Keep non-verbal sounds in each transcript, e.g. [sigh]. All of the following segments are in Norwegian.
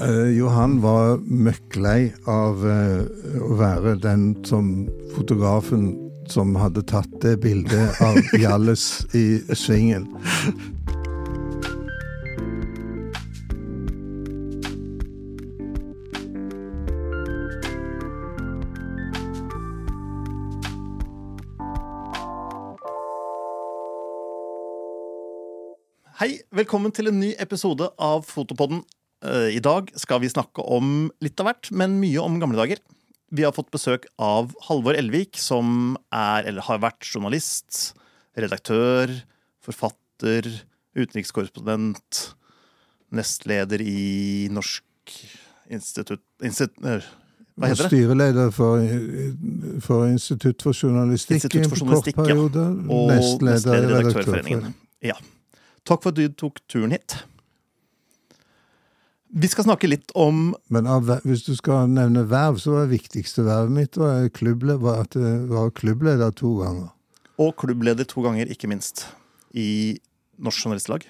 Eh, Johan var møkklei av uh, å være den som fotografen som hadde tatt det bildet av [laughs] Hjalles i svingen. Hei, velkommen til en ny episode av Fotopodden. Eh, I dag skal vi snakke om litt av hvert, men mye om gamle dager. Vi har fått besøk av Halvor Elvik, som er, eller har vært journalist, redaktør, forfatter, utenrikskorrespondent, nestleder i Norsk institutt... Institutt øh, hva heter det? Styreleder for, for Institutt for journalistikk i en kort kort ja. periode. Og Nestleder i Redaktørforeningen. Ja. Takk for at du tok turen hit. Vi skal snakke litt om Men av, hvis du skal nevne verv, så var det viktigste vervet mitt var, klubble, var at jeg var klubbleder to ganger. Og klubbleder to ganger, ikke minst. I Norsk Journalistlag.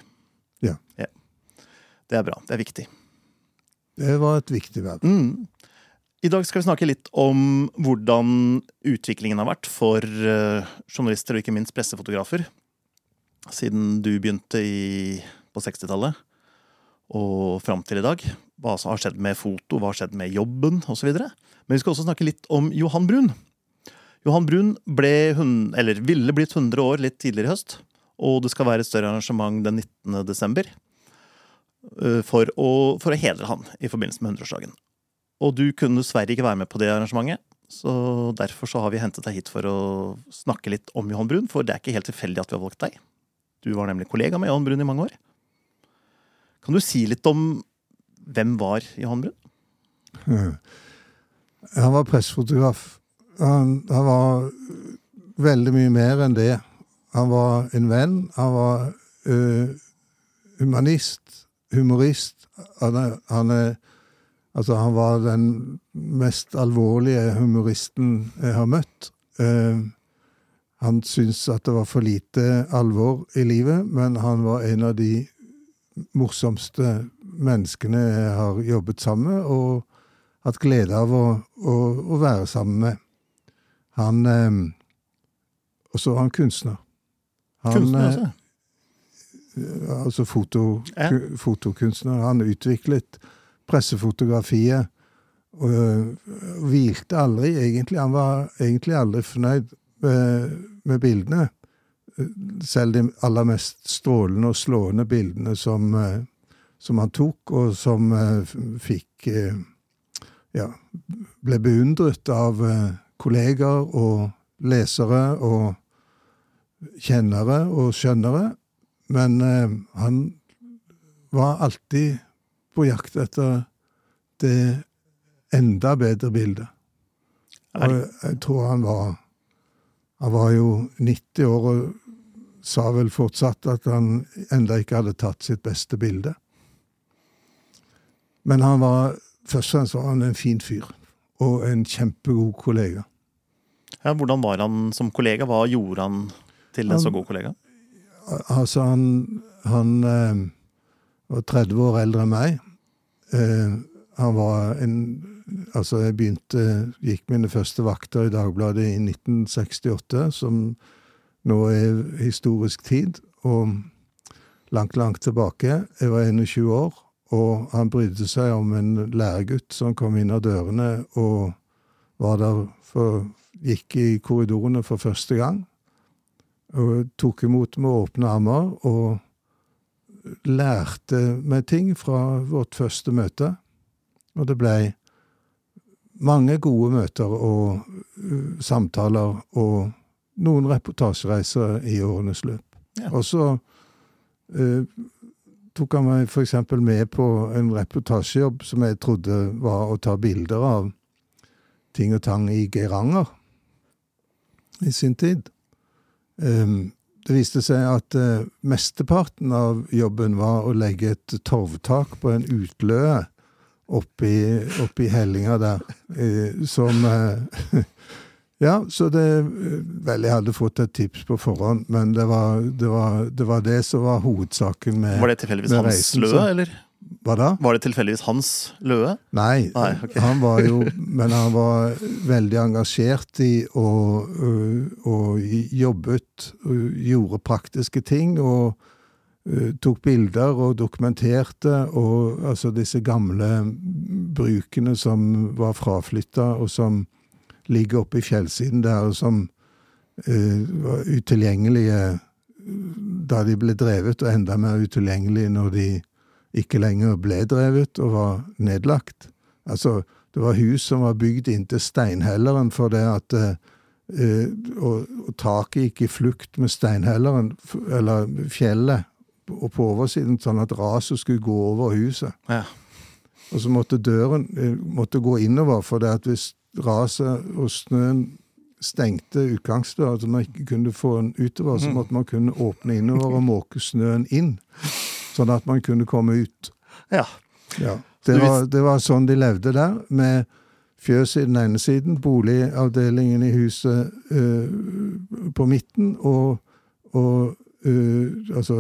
Ja. Det er bra. Det er viktig. Det var et viktig verv. Mm. I dag skal vi snakke litt om hvordan utviklingen har vært for eh, journalister, og ikke minst pressefotografer, siden du begynte i, på 60-tallet og fram til i dag. Hva som har skjedd med foto, hva har skjedd med jobben osv. Men vi skal også snakke litt om Johan Brun. Johan Brun ble, eller ville blitt 100 år litt tidligere i høst. Og det skal være et større arrangement den 19. desember. eh, For å, for å hedre han i forbindelse med 100-årsdagen. Og du kunne dessverre ikke være med på det arrangementet. Så derfor så har vi hentet deg hit for å snakke litt om Johan Brun. For det er ikke helt tilfeldig at vi har valgt deg. Du var nemlig kollega med Johan Brun i mange år. Kan du si litt om hvem var Johan Brun? [laughs] Han var pressefotograf. Han, han var veldig mye mer enn det. Han var en venn. Han var øh, humanist, humorist. Han, er, han, er, altså, han var den mest alvorlige humoristen jeg har møtt. Uh, han syntes at det var for lite alvor i livet, men han var en av de morsomste menneskene jeg har jobbet sammen med, og hatt glede av å, å, å være sammen med. Han eh, Og så var han kunstner. Han, Kunstner eh, altså foto, Ja. fotokunstner. Han utviklet pressefotografiet og hvilte aldri, egentlig. Han var egentlig aldri fornøyd med, med bildene. Selv de aller mest strålende og slående bildene som, øh, som han tok, og som øh, fikk øh, Ja, ble beundret av kolleger og lesere og kjennere og skjønnere. Men eh, han var alltid på jakt etter det enda bedre bildet. Og jeg tror han var Han var jo 90 år og sa vel fortsatt at han enda ikke hadde tatt sitt beste bilde. Men han var først og fremst var han en fin fyr. Og en kjempegod kollega. ja, hvordan var han som kollega? Hva gjorde han til en så god kollega? Altså, han, han eh, var 30 år eldre enn meg. Eh, han var en Altså, jeg begynte Gikk mine første vakter i Dagbladet i 1968, som nå er historisk tid, og langt, langt tilbake. Jeg var 21 år, og han brydde seg om en læregutt som kom inn av dørene og var der for Gikk i korridorene for første gang og tok imot med åpne armer og lærte meg ting fra vårt første møte. Og det blei mange gode møter og uh, samtaler og noen reportasjereiser i årenes løp. Ja. Og så uh, tok han meg eksempel med på en reportasjejobb som jeg trodde var å ta bilder av ting og tang i Geiranger i sin tid. Um, det viste seg at uh, mesteparten av jobben var å legge et torvtak på en utløe oppi, oppi hellinga der, uh, som eh, [laughs] Ja, så det Vel, jeg hadde fått et tips på forhånd, men det var det, var, det, var det som var hovedsaken med Var det tilfeldigvis hans reisen, løe, eller? Hva da? Var det tilfeldigvis hans løe? Nei, Nei, okay. han var jo Men han var veldig engasjert i og, og jobbet og gjorde praktiske ting. Og tok bilder og dokumenterte. Og altså disse gamle brukene som var fraflytta, og som ligger oppe i fjellsiden der, som uh, var utilgjengelige da de ble drevet, og enda mer utilgjengelige når de ikke lenger ble drevet og var nedlagt. Altså, det var hus som var bygd inntil steinhelleren for det at uh, og, og taket gikk i flukt med steinhelleren, eller fjellet, og på oversiden, sånn at raset skulle gå over huset. Ja. Og så måtte døren eh, måtte gå innover, for det at hvis raset og snøen stengte utgangsdøra, så man ikke kunne få den utover, så måtte man kunne åpne innover og måke snøen inn, sånn at man kunne komme ut. ja. Ja. Det var, det var sånn de levde der, med fjøs i den ene siden, boligavdelingen i huset øh, på midten, og, og, øh, altså,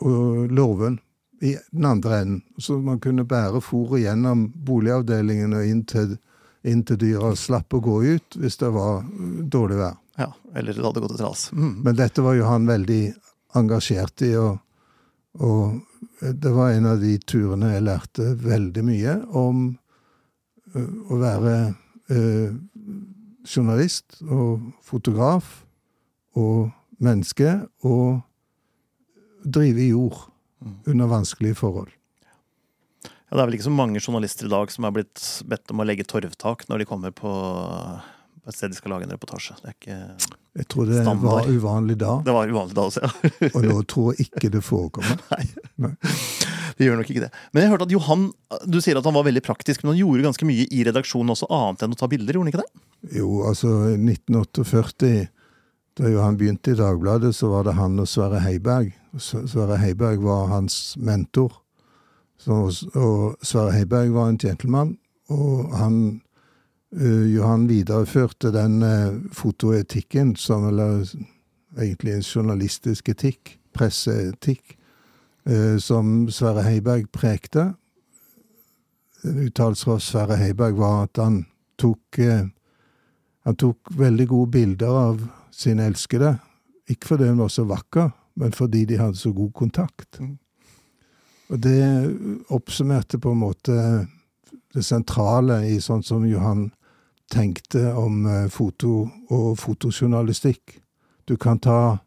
og låven i den andre enden. Så man kunne bære fôret gjennom boligavdelingen og inn til, inn til dyra, slapp å gå ut hvis det var eh, dårlig vær. ja. Eller det hadde gått til ras. Mm. Men dette var jo han veldig engasjert i, og, og det var en av de turene jeg lærte veldig mye om ø, å være ø, journalist og fotograf og menneske og drive i jord under vanskelige forhold. Ja, det er vel ikke så mange journalister i dag som er blitt bedt om å legge torvtak når de kommer på et sted de skal lage en reportasje. Det, er ikke, Jeg tror det Standard. var uvanlig da, det var uvanlig da også, ja. [laughs] og nå tror jeg ikke det forekommer. [laughs] Det gjør nok ikke det. Men jeg hørte at Johan, du sier at han var veldig praktisk, men han gjorde ganske mye i redaksjonen også, annet enn å ta bilder, gjorde han ikke det? Jo, altså 1948, da Johan begynte i Dagbladet, så var det han og Sverre Heiberg. Sverre Heiberg var hans mentor. Og Sverre Heiberg var en gentleman, og han eh, Johan videreførte den eh, fotoetikken som Eller egentlig en journalistisk etikk, presseetikk, eh, som Sverre Heiberg prekte. En uttalelse fra Sverre Heiberg var at han tok han tok veldig gode bilder av sine elskede. Ikke fordi hun var så vakker, men fordi de hadde så god kontakt. Mm. Og det oppsummerte på en måte det sentrale i sånn som Johan tenkte om eh, foto og fotojournalistikk. Du kan ta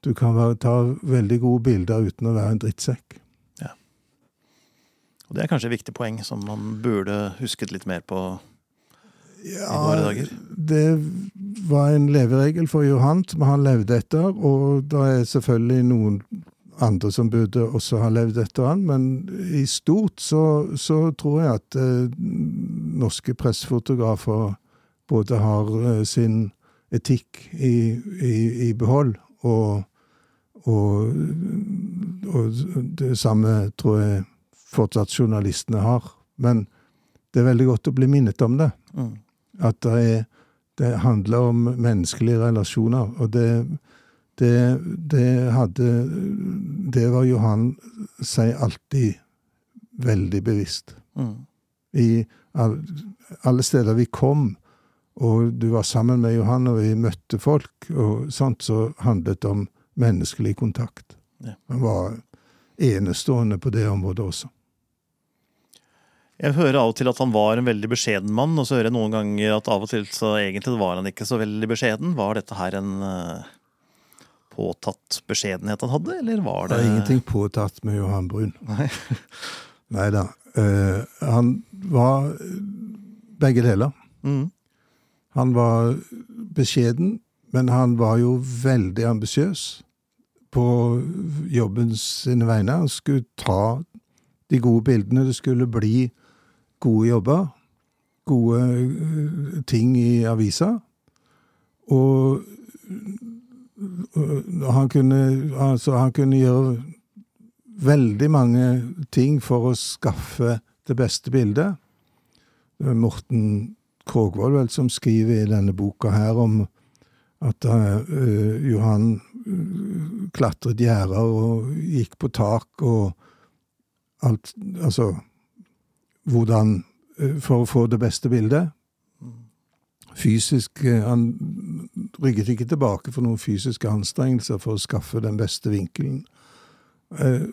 du kan ta veldig gode bilder uten å være en drittsekk. Ja. Og det er kanskje et viktig poeng som man burde husket litt mer på. Ja, våre dager? det var en leveregel for Johan som han levde etter, og det er selvfølgelig noen andre som burde også ha levd etter han, men i stort så, så tror jeg at eh, norske pressefotografer både har eh, sin etikk i, i, i behold, og, og, og det samme tror jeg fortsatt journalistene har. Men det er veldig godt å bli minnet om det. Mm. At det, er, det handler om menneskelige relasjoner. Og det, det, det hadde Det var Johan seg alltid veldig bevisst. Mm. I all, alle steder vi kom, og du var sammen med Johan, og vi møtte folk, og sånt, så handlet det om menneskelig kontakt. Ja. Han var enestående på det området også. Jeg hører av og til at han var en veldig beskjeden mann, og så hører jeg noen ganger at av og til så egentlig var han ikke så veldig beskjeden. Var dette her en eh, påtatt beskjedenhet han hadde, eller var Det det ingenting påtatt med Johan Brun. Nei. [laughs] Da. Uh, han var begge deler. Mm. Han var beskjeden, men han var jo veldig ambisiøs på jobben sine vegne. Han skulle ta de gode bildene. Det skulle bli gode jobber. Gode eh, ting i avisa. Og han kunne, altså, han kunne gjøre veldig mange ting for å skaffe det beste bildet. Det Morten Krogvold vel som skriver i denne boka her om at uh, Johan eh, klatret gjerder og gikk på tak og alt Altså hvordan eh, For å få det beste bildet. Fysisk eh, Han rygget ikke tilbake for noen fysiske anstrengelser for å skaffe den beste vinkelen. Eh,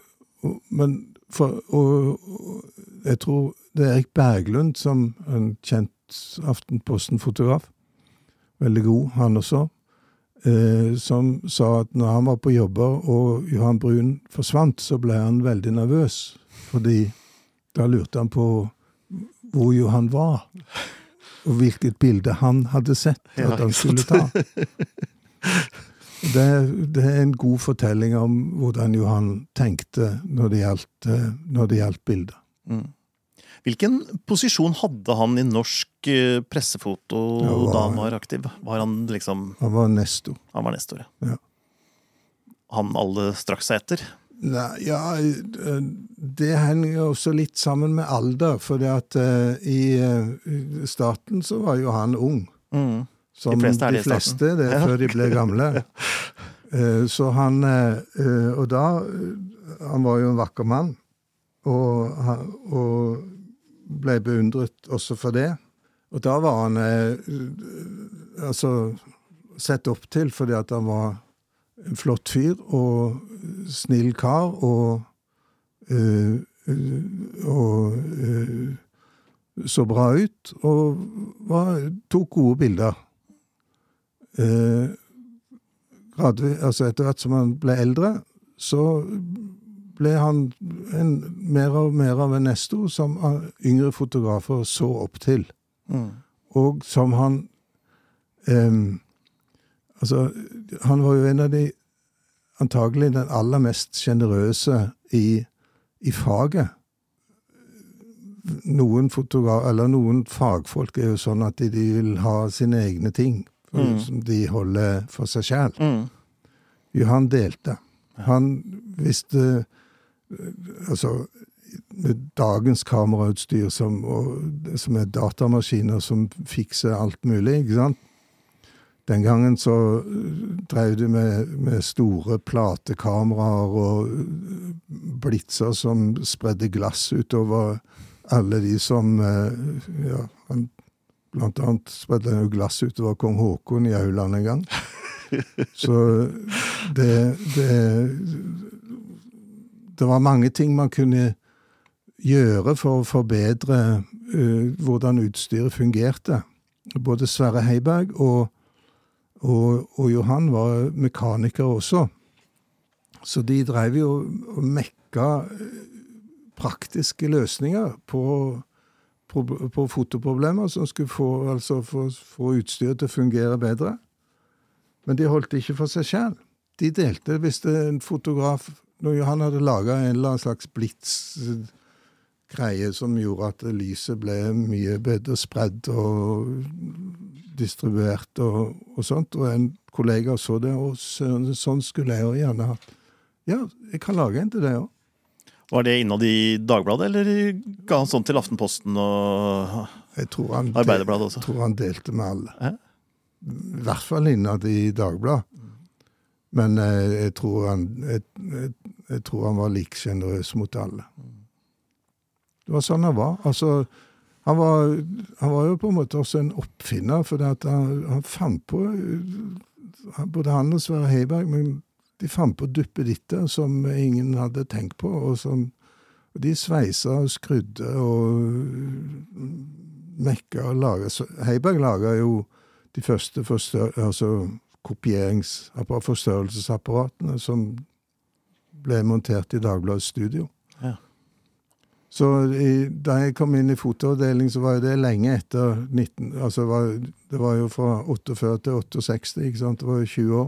Men for Og og jeg tror det er Erik Berglund, som en kjent Aftenposten-fotograf, veldig god, han også, eh, som sa at når han var på jobber og Johan Brun forsvant, så ble han veldig nervøs. Fordi da lurte han på hvor Johan var, og hvilket bilde han hadde sett Ja, at han skulle ta. Det, det er en god fortelling om hvordan Johan tenkte når det gjaldt, eh, når det gjaldt bilder. Mm. Hvilken posisjon hadde han i norsk eh, pressefoto var, da han var aktiv? Var han liksom Han var nestor. Han var nestor, Ja. Han alle straks seg etter? Nei, ja, eh, det henger også litt sammen med alder. For at uh, i starten så var jo han ung. Mm. Som De fleste det starten. fleste, det er Ja. før de ble gamle. [laughs] Så han Og da Han var jo en vakker mann. Og, og ble beundret også for det. Og da var han altså sett opp til fordi at han var flott fyr og snill kar og eh, eh, og øh, så bra ut, og var, tok gode bilder. Eh, gradvis, altså etter hvert som han ble eldre, så ble han en, mer og mer av en nestor som eh, yngre fotografer så opp til. Mm. Og som han em, Altså, han var jo en av de Antagelig den aller mest sjenerøse i, i faget. Noen eller noen fagfolk er jo sånn at de, de vil ha sine egne ting. Mm. Som de holder for seg sjæl. Mm. Jo, han delte. Han visste Altså, med dagens kamerautstyr som, og, som er datamaskiner som fikser alt mulig, ikke sant? Den gangen så øh, drev de med, med store platekameraer og blitser som spredde glass utover alle de som øh, Ja, han blant annet spredde han jo glass utover kong Haakon i Auland en gang. [laughs] Så det, det Det var mange ting man kunne gjøre for å forbedre uh, hvordan utstyret fungerte. Både Sverre Heiberg og, og, og Johan var mekaniker også. Så de drev jo og mekka eh, praktiske løsninger på, på, på fotoproblemer som skulle få, altså få, få utstyret til å fungere bedre. Men de holdt det ikke for seg sjøl. De delte hvis det en fotograf Når Johan hadde laga en eller annen slags blits-greie som gjorde at lyset ble mye bedre spredd og distribuert og, og sånt, og en kollega så det, og sånn skulle jeg jo gjerne hatt. Ja, jeg kan lage en til det òg. Var det innad i Dagbladet, eller ga han sånn til Aftenposten og Jeg tror han, Arbeiderbladet også? Jeg tror han delte med alle. Hæ? I hvert fall innad i Dagbladet. Men eh, jeg, tror han, jeg, jeg, jeg tror han var like sjenerøs mot alle. Det var sånn han var. Altså, han var, han var jo på en måte også en oppfinner, for han, han fant på eh, Både han og Sverre Heiberg, men de fant på duppeditter som ingen hadde tenkt på, og som de sveisa og skrudde og mekka og laga Heiberg laga jo de første altså kopieringsapparat, forstørrelsesapparatene som ble montert i Dagbladets studio. Ja. Så i, da jeg kom inn i fotoavdeling, så var jo det lenge etter 19... Altså var, det var jo fra 48 til 68, ikke sant? Det var jo 20 år.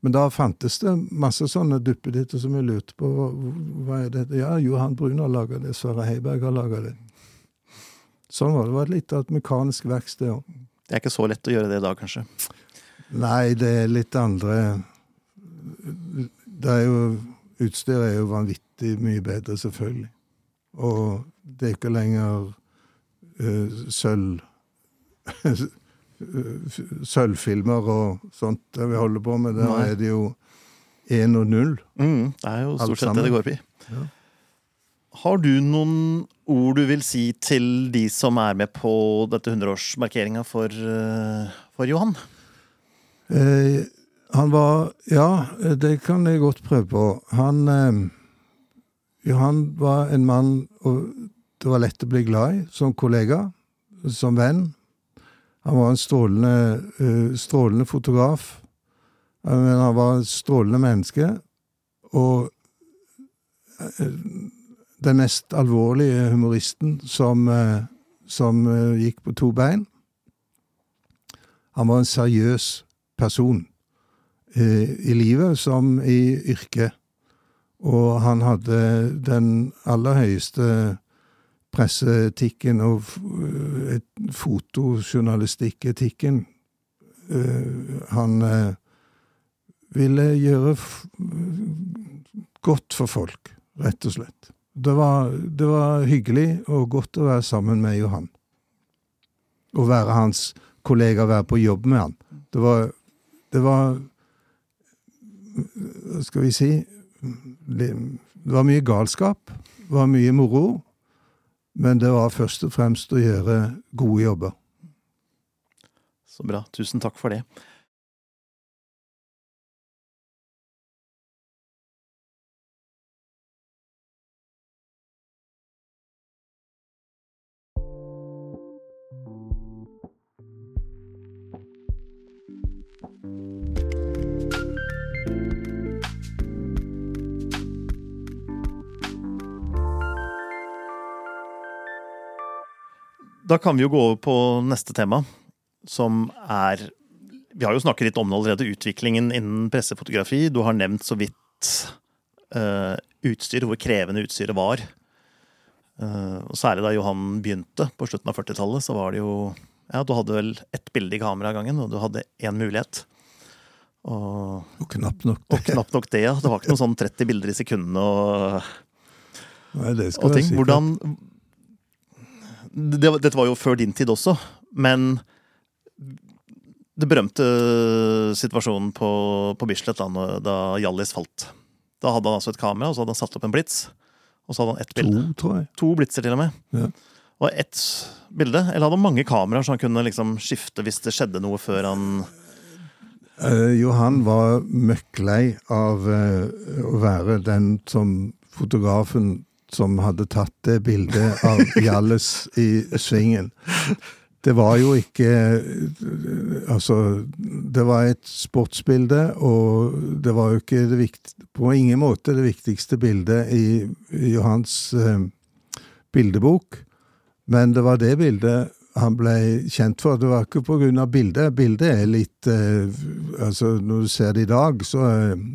Men da fantes det masse sånne duppeditter som jeg lurte på hva, er dette? Ja, Johan Brun har laga det, Sverre Heiberg har laga det. Sånn var det. Det var et mekanisk verksted òg. Det er ikke så lett å gjøre det i dag, kanskje. Nei, det er litt andre Det er jo Utstyret er jo vanvittig mye bedre, selvfølgelig. Og det er ikke lenger uh, sølv [laughs] Sølvfilmer og sånt vi holder på med. Der Nei. er det jo én og null. Mm, det er jo stort sett det det går i. Ja. Har du noen ord du vil si til de som er med på dette 100-årsmarkeringa for, eh, for Johan? Eh, han var Ja, det kan jeg godt prøve på. Han eh, Johan var en mann det var lett å bli glad i som kollega, som venn. Han var en strålende, uh, strålende fotograf. Men han var et strålende menneske. Og uh, den mest alvorlige humoristen som, som gikk på to bein. Han var en seriøs person i livet som i yrket. Og han hadde den aller høyeste presseetikken og fotojournalistikketikken. Eh, han eh, ville gjøre godt for folk, rett og slett. Det var, det var, hyggelig og godt å være sammen med Johan. Å være hans kollega, være på jobb med han. Det var, det var skal vi si Det var mye galskap. Det var mye moro. Men det var først og fremst å gjøre gode jobber. Så bra. Tusen takk for det. Da kan vi jo gå over på neste tema, som er Vi har jo snakket litt om det allerede, utviklingen innen pressefotografi. Du har nevnt så vidt uh, utstyr, hvor krevende utstyret var. Uh, og Særlig da Johan begynte på slutten av 40-tallet, så var det jo Ja, du hadde vel ett bilde i kamera gangen, og du hadde én mulighet. Og, og knapt nok det. Og knapt nok det, ja. Det var ikke noe sånn 30 bilder i sekundet og, Nei, det skal og ting. Hvordan, det, Dette var jo før din tid også, men det berømte situasjonen på, på Bislett da, da Hjallis falt. Da hadde han altså et kamera, og så hadde han satt opp en blits. Og så hadde han ett bilde. To, tror jeg. To blitser, til og med. Ja. Og ett bilde. Eller hadde han mange kameraer, så han kunne liksom skifte hvis det skjedde noe før han uh, Johan var møkklei av uh, å være den som fotografen som hadde tatt det bildet av [laughs] Hjalles i svingen. Det var jo ikke Altså, det var et sportsbilde, og det var jo ikke det vikt, på ingen måte det viktigste bildet i, Johans eh, bildebok. Men det var det bildet han ble kjent for. Det var ikke på grunn av bildet. Bildet er litt eh, Altså, når du ser det i dag, så,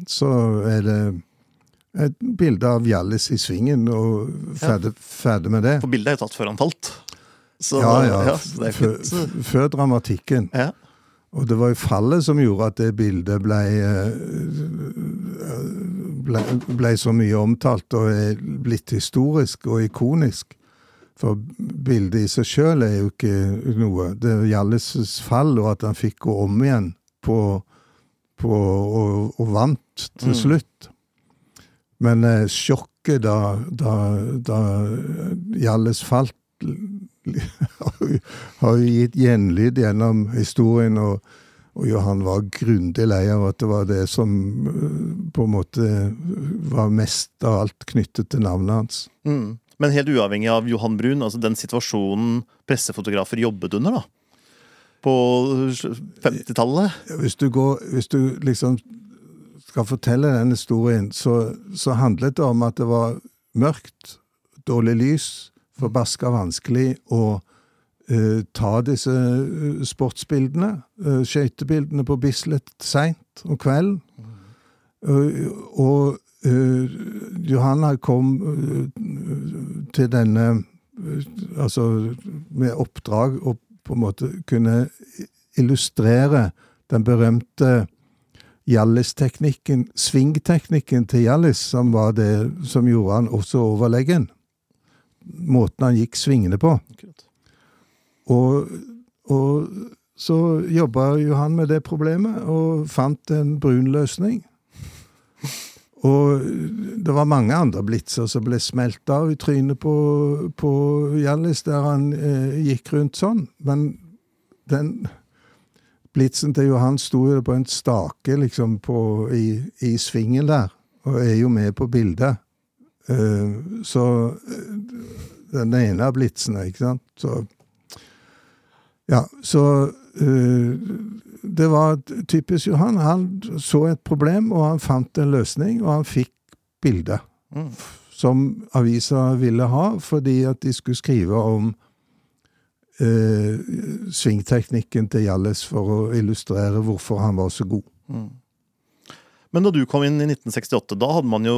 så er det et bilde av Hjallis i svingen, og ferdig, ja. ferdig, med det. For bildet er jo tatt før han falt? Så, ja, ja. ja før, før, dramatikken. Ja. Og det var jo fallet som gjorde at det bildet ble, ble, ble så mye omtalt og er blitt historisk og ikonisk. For bildet i seg sjøl er jo ikke noe. Det er Hjallis' fall, og at han fikk gå om igjen på, på og, og, vant til mm. slutt. Men eh, sjokket da, da, da Hjalles falt, [laughs] har jo gitt gjenlyd gjennom historien. og og Johan var grundig lei av at det var det som eh, på en måte var mest av alt knyttet til navnet hans. Mm. Men helt uavhengig av Johan Brun, altså den situasjonen pressefotografer jobbet under, da? På 50-tallet? Hvis Hvis du liksom skal fortelle den historien, så, så, handlet det om at det var mørkt, dårlig lys, forbaska vanskelig å uh, ta disse uh, sportsbildene. Uh, Skøytebildene på Bislett seint om kvelden. og Johanna kom til denne Altså med oppdrag å på en måte kunne illustrere den berømte Hjallis-teknikken, svingteknikken til Hjallis, som var det som gjorde han også overlegen. Måten han gikk svingende på. Og, og så jobba Johan med det problemet, og fant en brun løsning. Og det var mange andre blitser som ble smelt av i trynet på, på Hjallis der han eh, gikk rundt sånn. Men den blitsen til Johan sto jo på en stake liksom på, i, i svingen der, og er jo med på bildet. Uh, så eh, den ene av blitsene, ikke sant. Så ja, så uh, det var typisk Johan. Han så et problem, og han fant en løsning, og han fikk bildet. Mm. Som avisa ville ha, fordi at de skulle skrive om uh, svingteknikken til Hjalles for å illustrere hvorfor han var så god. Mm. Men da du kom inn i 1968, da hadde man jo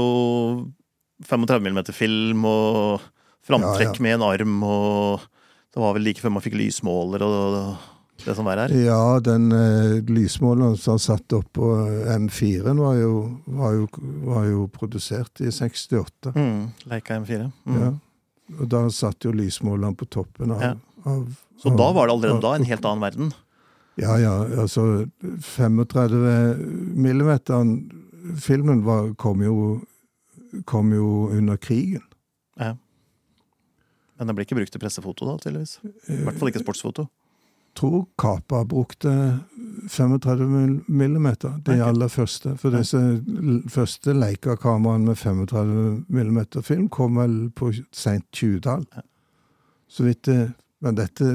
35 mm film og framtrekk ja, ja. med en arm og det var vel like før man fikk lysmåler og det som var her? Ja, den eh, lysmåleren som satt opp på M4-en, var, var, var, jo produsert i 68. Mm, Leica M4. Mm. Ja. Og da satt jo lysmåleren på toppen av, ja. Av Så da var det allerede av, da en helt annen verden? Ja, ja. Altså 35 millimeter Filmen var, kom, jo, kom jo under krigen. Ja. Men den ble ikke brukt til pressefoto, da, tydeligvis? I hvert fall ikke sportsfoto. Jeg tror Kapa brukte 35 millimeter, de aller første. For disse første Leica-kameraene med 35 millimeter film kom vel på seint 20-tall. Så vidt det men dette,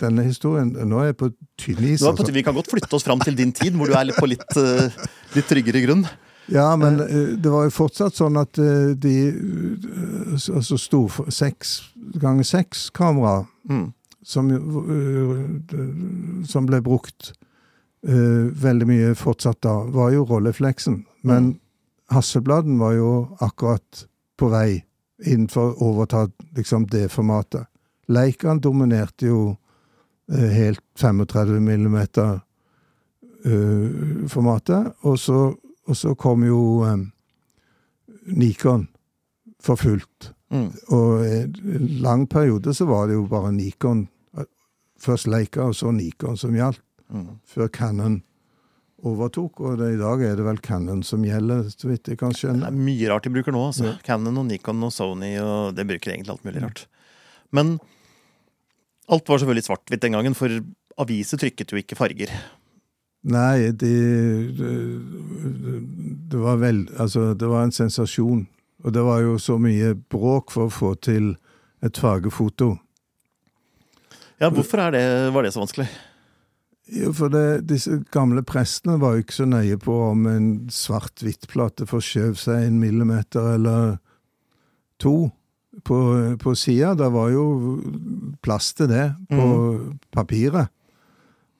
denne historien Nå er jeg på tynn is. Altså. Vi kan godt flytte oss fram til din tid, hvor du er på litt, uh, litt tryggere grunn. Ja, men uh, det var jo fortsatt sånn at uh, de altså sto for seks ganger seks-kamera mm. som, som, ble brukt uh, veldig mye fortsatt da, var jo rollefleksen. Men mm. Hasselbladen var jo akkurat på vei innenfor å overta liksom, det formatet. Leikan dominerte jo uh, helt 35 millimeter uh, formatet, og så, og så kom jo um, Nikon for fullt. Mm. Og en lang periode så var det jo bare Nikon. Først Leica, og så Nikon som gjaldt. Mm. Før Cannon overtok, og det, i dag er det vel Cannon som gjelder, så vidt jeg kan skjønne. Det er mye rart de bruker nå. altså. Ja. Cannon og Nikon og Sony, og det bruker egentlig alt mulig rart. Men alt var selvfølgelig svart-hvitt den gangen, for aviser trykket jo ikke farger. Nei, det, det, var vel Altså, det var en sensasjon og det var jo så mye bråk for å få til et fargefoto. Ja, hvorfor det, var det så vanskelig? Jo, for det, disse gamle prestene var jo ikke så nøye på om en svart-hvitt-plate forskjøv seg en millimeter eller to på, på sida. Det var jo plass til det på mm. papiret.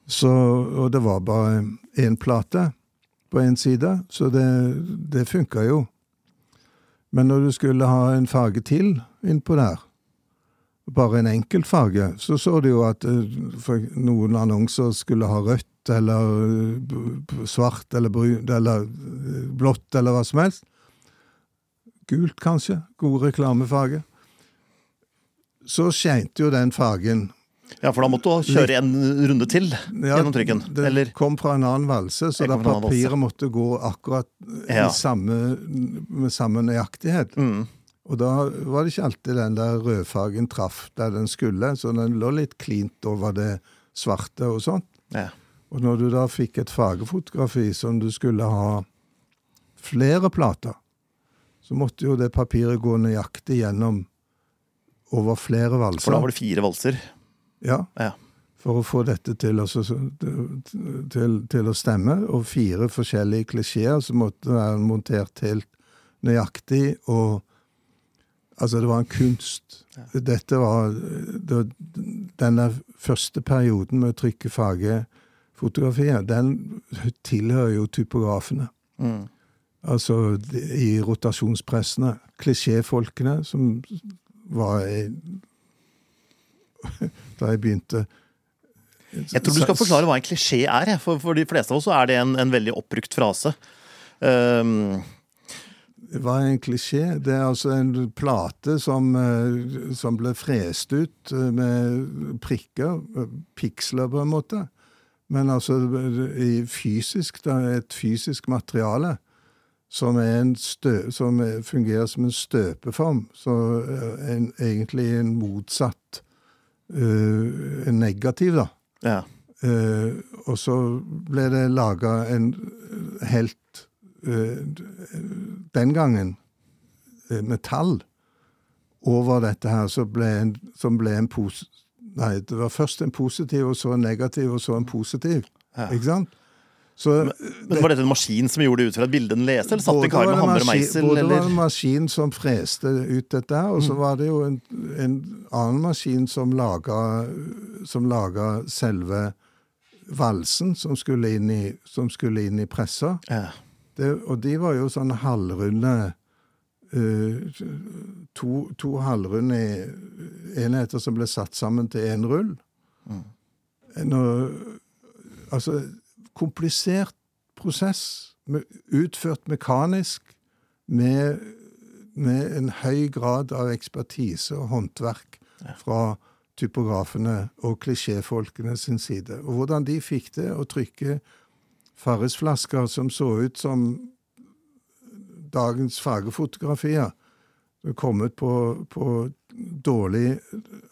Så, og det var bare én plate på én side, så det, det funka jo. Men når du skulle ha en farge til innpå der, bare en enkelt farge, så så du jo at eh, noen annonser skulle ha rødt eller svart eller brunt eller eh, blått eller hva som helst. Gult, kanskje. God reklamefarge. Så skeinte jo den fargen ja, for da måtte du kjøre en runde til ja, gjennom trykken? Det eller? kom fra en annen valse, så da papiret måtte gå akkurat ja. samme, med samme nøyaktighet. Mm. Og da var det ikke alltid den der rødfargen traff der den skulle, så den lå litt klint over det svarte og sånt. Ja. Og når du da fikk et fargefotografi som du skulle ha flere plater, så måtte jo det papiret gå nøyaktig gjennom over flere valser. For da var det fire valser? Ja. ja. For å få dette til, altså, til, til, å stemme. Og fire forskjellige klisjeer som måtte være montert helt nøyaktig. og Altså, det var en kunst. Dette var det, Denne første perioden med å trykke fargefotografier, den tilhører jo typografene. Mm. Altså i rotasjonspressene. Klisjéfolkene som var [laughs] da jeg begynte. Jeg tror du skal forklare hva en klisjé er. For, for de fleste av oss er det en, en veldig oppbrukt frase. Um... hva er en klisjé? Det er altså en plate som, eh, som ble frest ut eh, med prikker, piksler på en måte. Men altså i fysisk, et fysisk materiale som, er en stø, som er, fungerer som en støpeform. Så eh, en, egentlig en motsatt uh, En negativ, da. Ja. Uh, og så ble det laga en helt uh, Den gangen metall over dette her, som ble en, som ble en pos... Nei, det var først en positiv, og så en negativ, og så en positiv. Ja. Ikke sant? Så, Men Var dette en maskin som gjorde det ut fra et bilde den leste, eller satt en kar med hammer og meisel? Både eller? var en maskin som freste ut dette, og så Mm. var det jo en, en annen maskin som laga, som laga selve valsen som skulle inn i, som skulle inn i pressa. Ja. Det, og de var jo sånn halvrunde to, to halvrunde enheter som ble satt sammen til én rull. Mm. Når, altså komplisert prosess, med, utført mekanisk, med, med en høy grad av ekspertise og håndverk fra typografene og klisjéfolkene sin side. Og hvordan de fikk det å trykke Farrisflasker som så ut som dagens fargefotografier. kommet på, på dårlig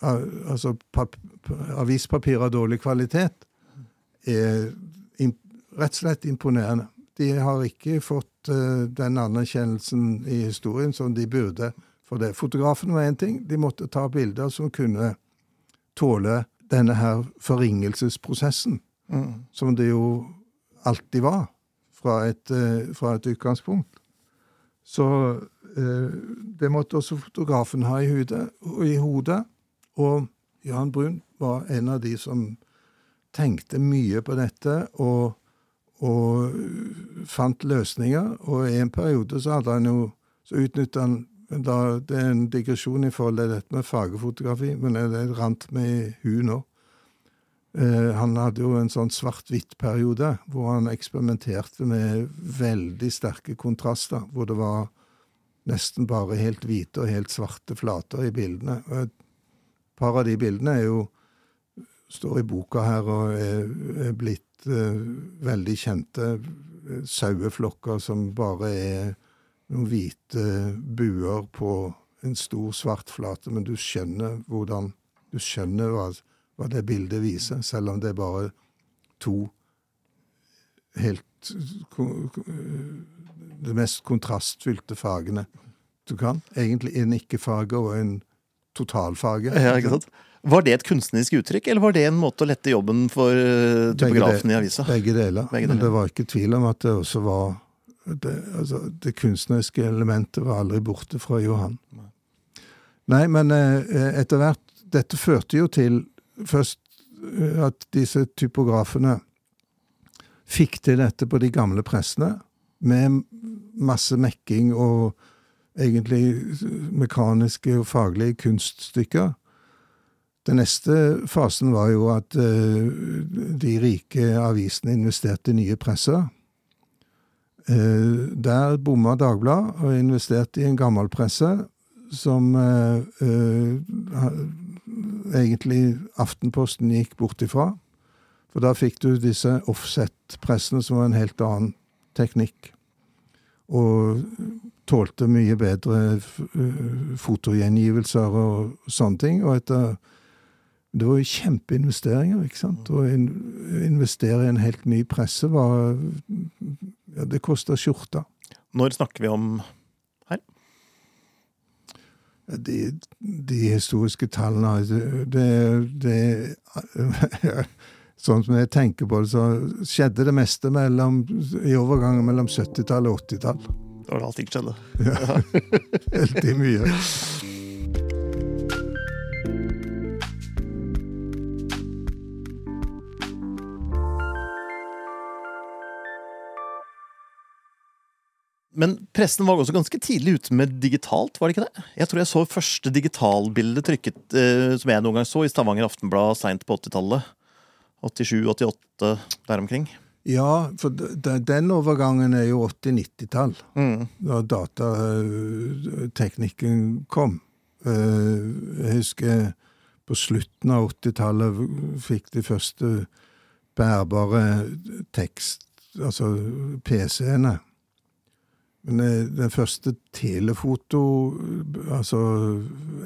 Altså pap, avispapir av dårlig kvalitet. Er rett og slett imponerende. De har ikke fått uh, den anerkjennelsen i historien som de burde for det. Fotografen var én ting. De måtte ta bilder som kunne tåle denne her forringelsesprosessen, Mm. som det jo alltid var fra et, uh, fra et utgangspunkt. Så uh, det måtte også fotografen ha i hodet, i hodet. Og Jan Brun var en av de som tenkte mye på dette og, og fant løsninger. Og i en periode så hadde han jo Så utnytta han da, Det er en digresjon i forhold til dette med fargefotografi, men det rant med i huet nå. Eh, han hadde jo en sånn svart-hvitt-periode hvor han eksperimenterte med veldig sterke kontraster, hvor det var nesten bare helt hvite og helt svarte flater i bildene. Og et par av de bildene er jo står i boka her og er, er blitt eh, veldig kjente eh, saueflokker som bare er noen hvite buer på en stor, svart flate, men du skjønner hvordan Du skjønner hva, hva det bildet viser, selv om det er bare to helt ko- ko- De mest kontrastfylte fargene du kan. Egentlig en ikke-farge og en totalfage. Ja, ikke sant? Var det et kunstnerisk uttrykk, eller var det en måte å lette jobben for eh, typografen i avisa? Begge deler. Begge Men det var ikke tvil om at det også var Det, altså, det kunstneriske elementet var aldri borte fra Johan. Nei. Nei, men eh, etter hvert Dette førte jo til først eh, at disse typografene fikk til dette på de gamle pressene, med masse mekking og egentlig mekaniske og faglige kunststykker. Den neste fasen var jo at eh, de rike avisene investerte i nye presser. Eh, der bomma Dagbladet og investerte i en gammel presse som eh, egentlig Aftenposten gikk bort ifra. For da fikk du disse offset-pressene som var en helt annen teknikk. Og tålte mye bedre fotogjengivelser og sånne ting. Og etter det var jo kjempeinvesteringer, ikke sant? Å in investere i en helt ny presse var Ja, det kosta skjorta. Når snakker vi om Ja, De, de historiske tallene det, det, det [laughs] Sånn som jeg tenker på det, så skjedde det meste mellom, i overgangen mellom 70-tall og 80-tall. Det var da allting skjedde. [laughs] Veldig mye. Men pressen var også ganske tidlig ute med digitalt, var det ikke det? Jeg tror jeg så første digitalbilde trykket eh, som jeg noen gang så i Stavanger Aftenblad seint på 80-tallet. 87-88, der omkring. Ja, for den overgangen er jo 80-90-tall. Mm. da datateknikken kom. Eh, Jeg husker på slutten av 80-tallet fikk de første bærbare tekst, altså PC-ene. Men eh, den første telefoto, altså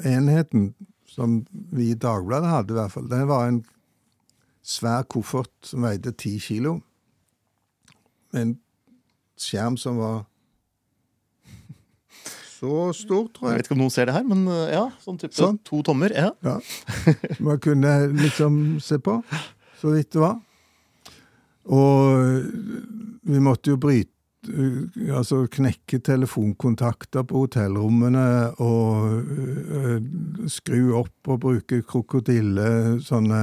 enheten, som vi i Dagbladet hadde, i hvert fall, den var en svær koffert som veide ti kilo. Med en skjerm som var [laughs] så stor, tror Jeg jeg. vet ikke om noen ser det her, men uh, ja, sånn type Sånn. to tommer. Ja. Ja. [laughs] Man kunne liksom se på, så vidt det var. Og vi måtte jo bryte Altså knekke telefonkontakter på hotellrommene og øh, skru opp og bruke krokodille Sånne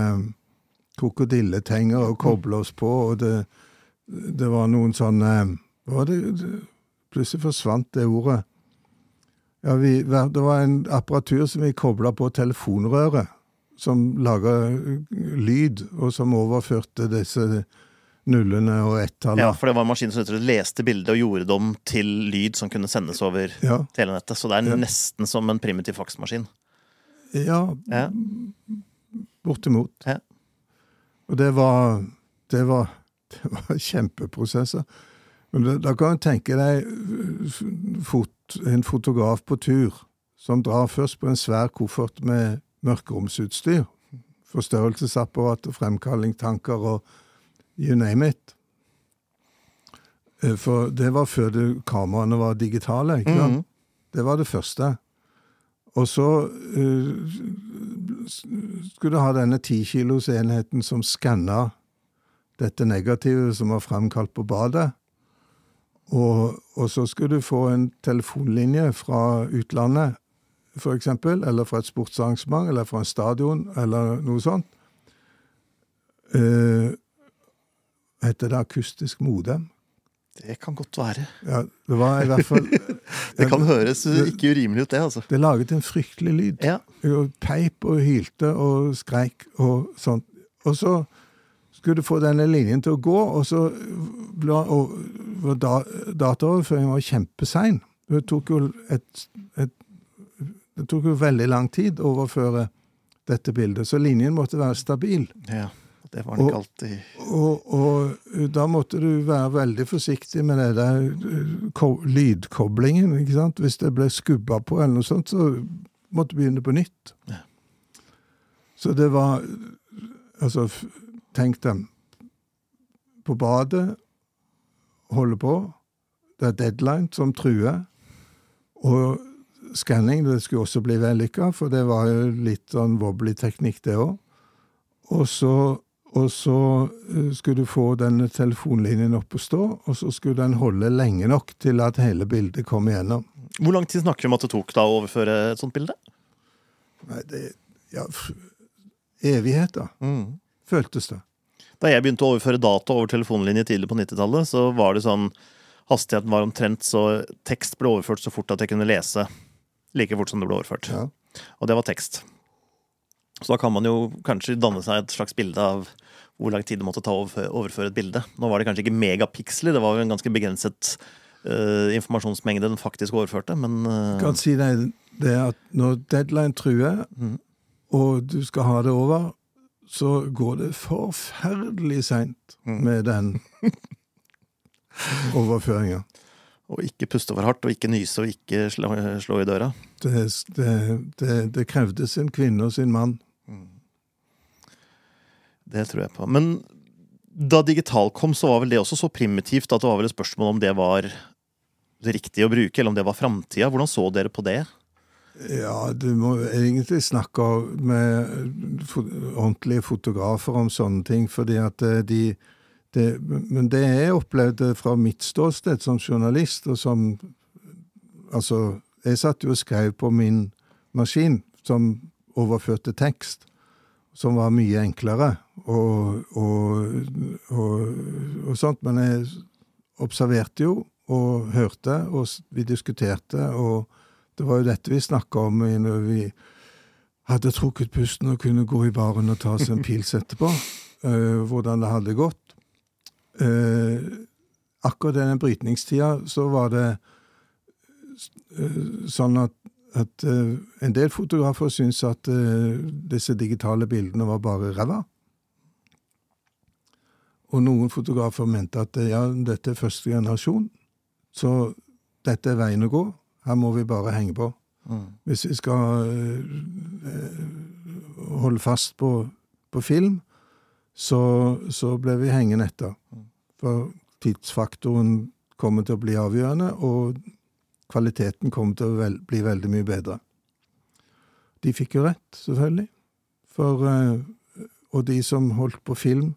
krokodilletenger og koble oss på, og det, det var noen sånne var det Plutselig forsvant det ordet. Ja, vi, det var en apparatur som vi kobla på telefonrøret, som laga lyd, og som overførte disse nullene og ett-tallet. ja, for det var en maskin som leste bildet og gjorde det om til lyd som kunne sendes over Ja, telenettet. Så det er Ja. nesten som en primitiv faksmaskin. ja Ja. bortimot. Ja. Og det var Det var, det var kjempeprosesser. Men da, kan du tenke deg fot, en fotograf på tur som drar først på en svær koffert med mørkeromsutstyr. Forstørrelsesapparat og fremkallingstanker og you name it. Eh, For det var før det, kameraene var digitale. ikke sant? Mhm. Det var det første. Og så uh, skulle du ha denne tikilosenheten som skanna dette negativet som var fremkalt på badet. Og, og så skulle du få en telefonlinje fra utlandet, eksempel, eller fra et sportsarrangement, eller fra en stadion, eller noe sånt. Eh, heter det akustisk modem? Det kan godt være. Ja, det var i hvert fall [laughs] Det kan høres det, ikke urimelig ut, det, altså. Det laget en fryktelig lyd. Ja. Og peip og hylte og skreik og sånt. Og så skulle du få denne linjen til å gå, og så ble og, var da, dataoverføringen var kjempesein. Det tok jo et, et Det tok jo veldig lang tid å overføre dette bildet, så linjen måtte være stabil. ja. Det var han ikke Og- alltid Og, og da måtte du være veldig forsiktig med det der eh, ko lydkoblingen. ikke sant? Hvis det ble skubba på, eller noe sånt, så måtte du begynne på nytt. Ja. Så det var Altså, tenk dem. På badet, holde på. Det er deadline som truer. Og skanning, det skulle også bli vellykka, for det var jo litt sånn wobbly teknikk, det òg. Og så, og så eh, skulle du få denne telefonlinjen opp å stå, og så skulle den holde lenge nok til at hele bildet kom igjennom. Hvor lang tid snakker vi om at det tok da å overføre et sånt bilde? Nei, det Ja, evigheter, Mm. føltes det. Da jeg begynte å overføre data over telefonlinje tidlig på 90-tallet, så var det sånn Hastigheten var omtrent så tekst ble overført så fort at jeg kunne lese like fort som det ble overført. Ja. Og det var tekst. Så da kan man jo kanskje danne seg et slags bilde av hvor lang tid det måtte ta å overføre, et bilde. Nå var det kanskje ikke megapiksler, det var jo en ganske begrenset uh, informasjonsmengde den faktisk overførte, men uh... Kan si deg det at når deadline truer, mm. og du skal ha det over, så går det forferdelig seint Mhm. med den [laughs] overføringa. Og ikke puste for hardt, og ikke nyse, og ikke slå, slå i døra. Det, det, det, det krevde sin kvinne og sin mann. Det tror jeg på. Men da digital kom, så var vel det også så primitivt at det var vel et spørsmål om det var det riktige å bruke, eller om det var framtida. Hvordan så dere på det? Ja, du må egentlig snakke med ordentlige fotografer om sånne ting, fordi at eh, de det, Men det jeg opplevde fra mitt ståsted som journalist, og som Altså, jeg satt jo og skrev på min maskin, som overførte tekst, som var mye enklere og, og, og, og sånt, men jeg observerte jo og hørte, og vi diskuterte, og det var jo dette vi snakka om når vi hadde trukket pusten og kunne gå i baren og ta oss en pils etterpå. Uh, [laughs] hvordan det hadde gått. Uh, akkurat denne brytningstida så var det uh, sånn at, at en del fotografer syntes at disse digitale bildene var bare ræva. Og noen fotografer mente at ja, dette er første generasjon, så dette er veien å gå. Her må vi bare henge på. Mm. Hvis vi skal øh, holde fast på, på film, så, så ble vi hengende etter. For tidsfaktoren kommer til å bli avgjørende, og kvaliteten kommer til å vel, bli veldig mye bedre. De fikk jo rett, selvfølgelig. For, øh, og de som holdt på film,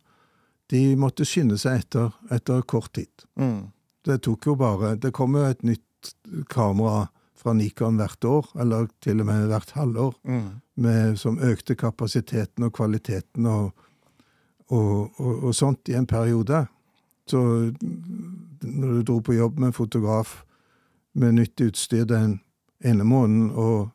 de måtte skynde seg etter, etter kort tid. Mm. Det tok jo bare Det kommer jo et nytt kamera fra Nikon hvert år, eller til og med hvert halvår, Mm. med, som økte kapasiteten og kvaliteten og, og, og, og sånt i en periode. Så når du dro på jobb med en fotograf med nytt utstyr den ene måneden, og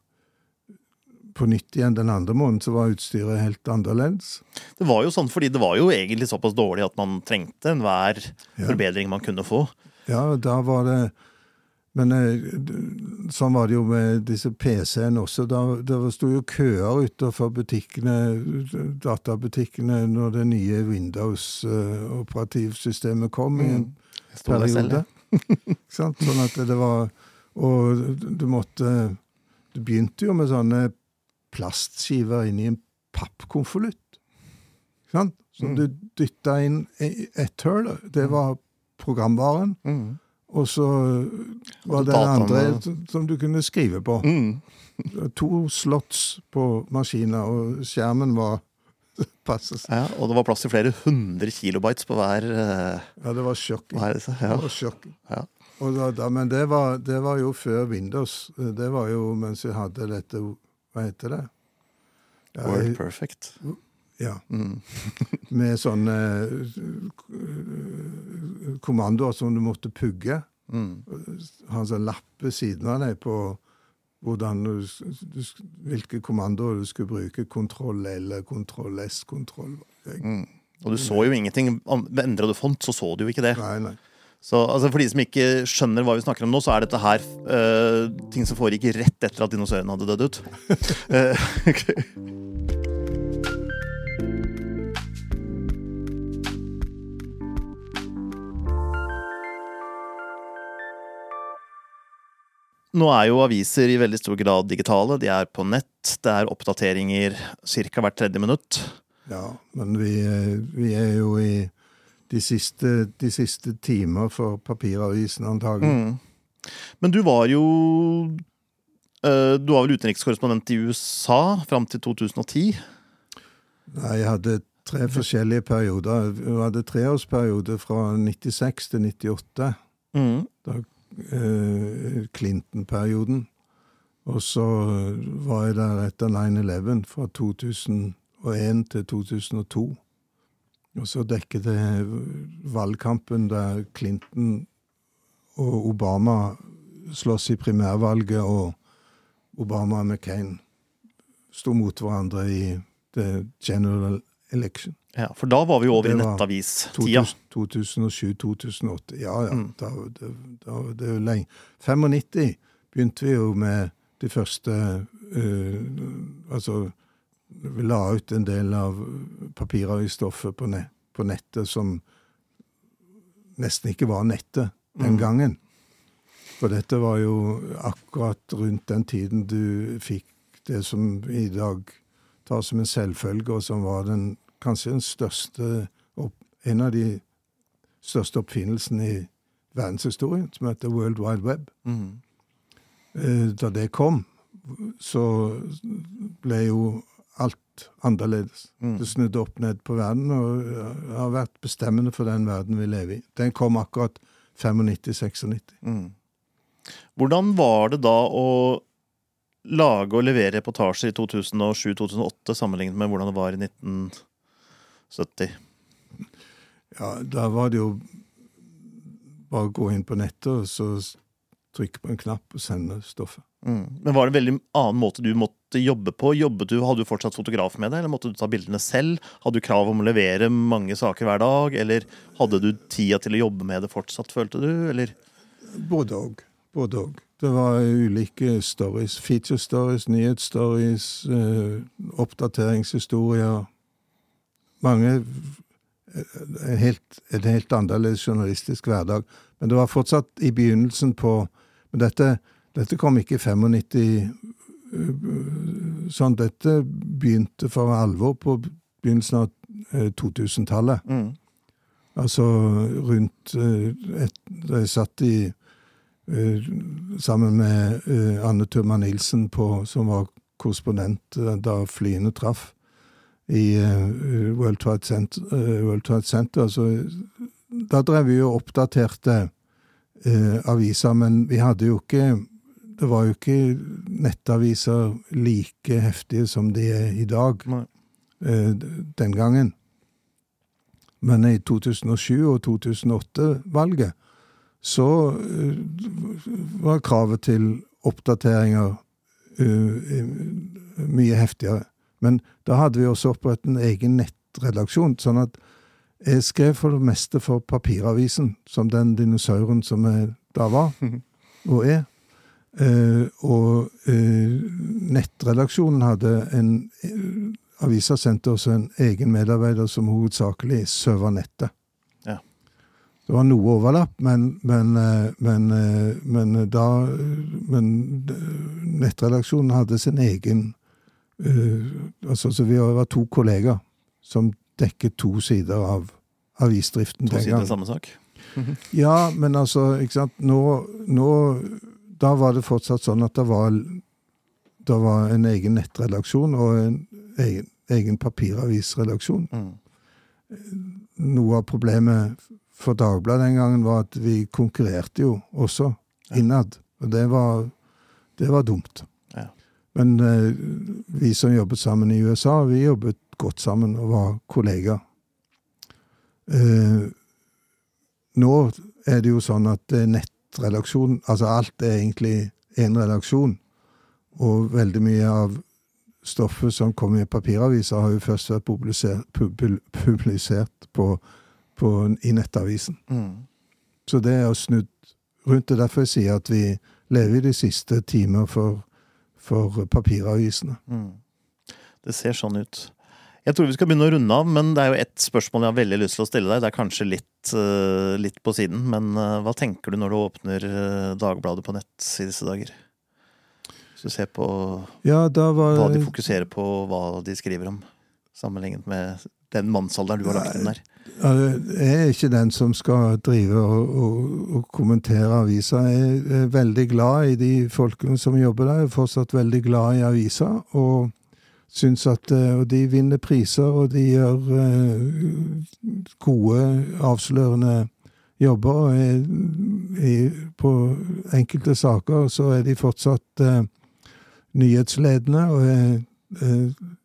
på nytt igjen den andre måneden, så var utstyret helt annerledes. Det var jo sånn fordi det var jo egentlig såpass dårlig at man trengte enhver Ja. forbedring man kunne få. Ja, da var det Men eh, sånn var det jo med disse PC-ene også. Da, det sto jo køer utenfor butikkene, databutikkene, når det nye Windows-operativsystemet kom i en Sto periode. [laughs] Sånn at det var Og du måtte Du begynte jo med sånne plastskiver inni en pappkonvolutt. Sant? Som Mm. du dytta inn i ett hull. Det var programvaren. Mm. Og så var det andre som- du kunne skrive på. Mm. To slots på maskina, og skjermen var [laughs] passes. Ja, og det var plass til flere hundre kilobytes på hver. uh... Ja, det var sjokking. Ja. Ja. Men det var, det var jo før Windows. Det var jo mens vi hadde dette Hva heter det? Ja, Word perfect. ja. Mm. [laughs] Med sånne eh, kommandoer som du måtte pugge. Mm. Ha en sånn lapp ved siden av deg på du, du, hvilke kommandoer du skulle bruke. Kontroll L, kontroll S, kontroll Mm. Og du så jo ingenting. Endra du font, så så du jo ikke det. Nei, nei. Så altså, For de som ikke skjønner hva vi snakker om nå, så er dette her uh, ting som foregikk rett etter at dinosaurene hadde dødd ut. [laughs] Eh. Nå er jo aviser i veldig stor grad digitale. De er på nett. Det er oppdateringer ca. hvert tredje minutt. Ja, men vi, eh, vi er jo i de siste, de siste timer for papiravisen, antagelig. Mm. Men du var jo eh, Du var vel utenrikskorrespondent i USA fram til 2010? Nei, jeg hadde tre forskjellige perioder. Jeg hadde treårsperiode fra 96 til 98. Mm. eh, Clinton-perioden. Og så var jeg der etter 9-11 fra 2001 til 2002. Og så dekket det valgkampen der Clinton og Obama slåss i primærvalget, og Obama og McCain sto mot hverandre i the general election. Ja, For da var vi over i nettavis-tida. 2007-2008. Ja, ja. Mm. Da, da, da, det er jo lenge. 95 begynte vi jo med de første uh, Altså, vi la ut en del av papiravisstoffet på, ne, på nettet som nesten ikke var nettet den Mm. gangen. For dette var jo akkurat rundt den tiden du fikk det som i dag tar som en selvfølge, og som var den kanskje den største opp, En av de største oppfinnelsene i verdenshistorien, som heter World Wide Web. Mm. Eh, Da det kom, så ble jo alt annerledes. Mm. Det snudde opp ned på verden, og eh, har vært bestemmende for den verden vi lever i. Den kom akkurat 95-96. Mm. Hvordan var det da å lage og levere reportasjer i 2007-2008 sammenlignet med hvordan det var i 1970? Ja, da var det jo bare å gå inn på nettet og så trykke på en knapp og sende stoffet. Mm. Men var det en veldig annen måte du måtte jobbe på? Jobbet du, Hadde du fortsatt fotograf med deg, eller måtte du ta bildene selv? Hadde du krav om å levere mange saker hver dag, eller hadde du tida til å jobbe med det fortsatt, følte du? Eller? Både òg. Både òg. Det var ulike stories. Feature stories, nyhetsstories, eh, oppdateringshistorier. Mange eh, en helt, En helt annerledes journalistisk hverdag. Men det var fortsatt i begynnelsen på Men dette, dette kom ikke i 95. Sånn, dette begynte for alvor på begynnelsen av 2000-tallet. Mm. Altså rundt et, Da jeg satt i sammen med Anne Turma Nilsen, på, som var korrespondent da flyene traff i World Trade Center. World Trade Center. Så da drev vi og oppdaterte aviser, men vi hadde jo ikke det var jo ikke nettaviser like heftige som de er i dag eh, den gangen. Men i 2007 og 2008-valget så eh, var kravet til oppdateringer uh, mye heftigere. Men da hadde vi også opprettet en egen nettredaksjon, sånn at jeg skrev for det meste for papiravisen, som den dinosauren som jeg da var, [laughs] og er. Eh, og eh, nettredaksjonen hadde en uh, Avisa sendte også en egen medarbeider som hovedsakelig serva nettet. Ja. Det var noe overlapp, men, men, men, men da Men nettredaksjonen hadde sin egen altså, Så vi var to kolleger som dekket to sider av avisdriften To den sider samme sak? [laughs] Ja, men altså, ikke sant Nå, nå Da var det fortsatt sånn at det var, det var en egen nettredaksjon og en egen, egen papiravisredaksjon. Mm. Noe av problemet for Dagbladet den gangen var at vi konkurrerte jo også innad. Og det var, det var dumt. Men eh, vi som jobbet sammen i USA, vi jobbet godt sammen og var kollegaer. Eh, nå er det jo sånn at nettredaksjon Altså alt er egentlig én redaksjon. Og veldig mye av stoffet som kommer i papiraviser, har jo først vært publisert, pub- publisert på, på, i nettavisen. Mm. Så det er snudd rundt. Det er derfor jeg sier at vi lever i de siste timer for, for papiravisene. Mm. Det ser sånn ut. Jeg tror vi skal begynne å runde av, men det er jo ett spørsmål jeg har veldig lyst til å stille deg. Det er kanskje litt, eh, litt på siden, men eh, hva tenker du når du åpner eh, Dagbladet på nett i disse dager? Hvis du ser på Ja, var hva de fokuserer på, hva de skriver om, sammenlignet med den mannsalderen du har lagt inn der. Jeg er ikke den som skal drive og, og, og kommentere aviser. Jeg er veldig glad i de folkene som jobber der. Jeg er fortsatt veldig glad i aviser. Og syns at eh, og de vinner priser, og de gjør eh, gode, avslørende jobber. Og er, på enkelte saker så er de fortsatt eh, nyhetsledende, og er,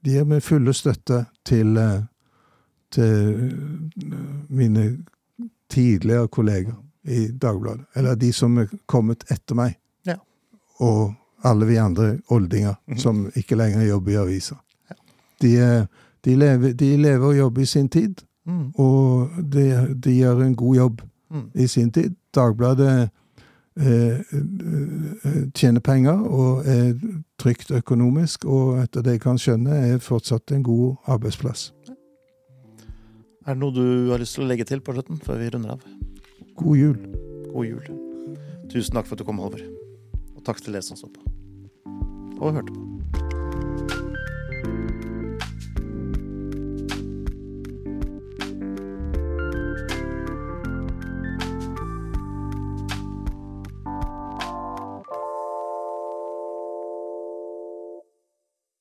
de gir meg fulle støtte til til mine tidligere kolleger i Dagbladet. Eller de som er kommet etter meg. Ja. Og alle vi andre oldinger Mhm. som ikke lenger jobber i aviser. De, er- de, lever, de lever og jobber i sin tid, Mm. og de, de gjør en god jobb Mm. i sin tid. Dagbladet eh, eh, tjener penger og er trygt økonomisk, og etter det jeg kan skjønne, er fortsatt en god arbeidsplass. Er det noe du har lyst til å legge til på slutten, før vi runder av? God jul. God jul. Tusen takk for at du kom, Halvor. Og takk til dere som så på. Og hørte på.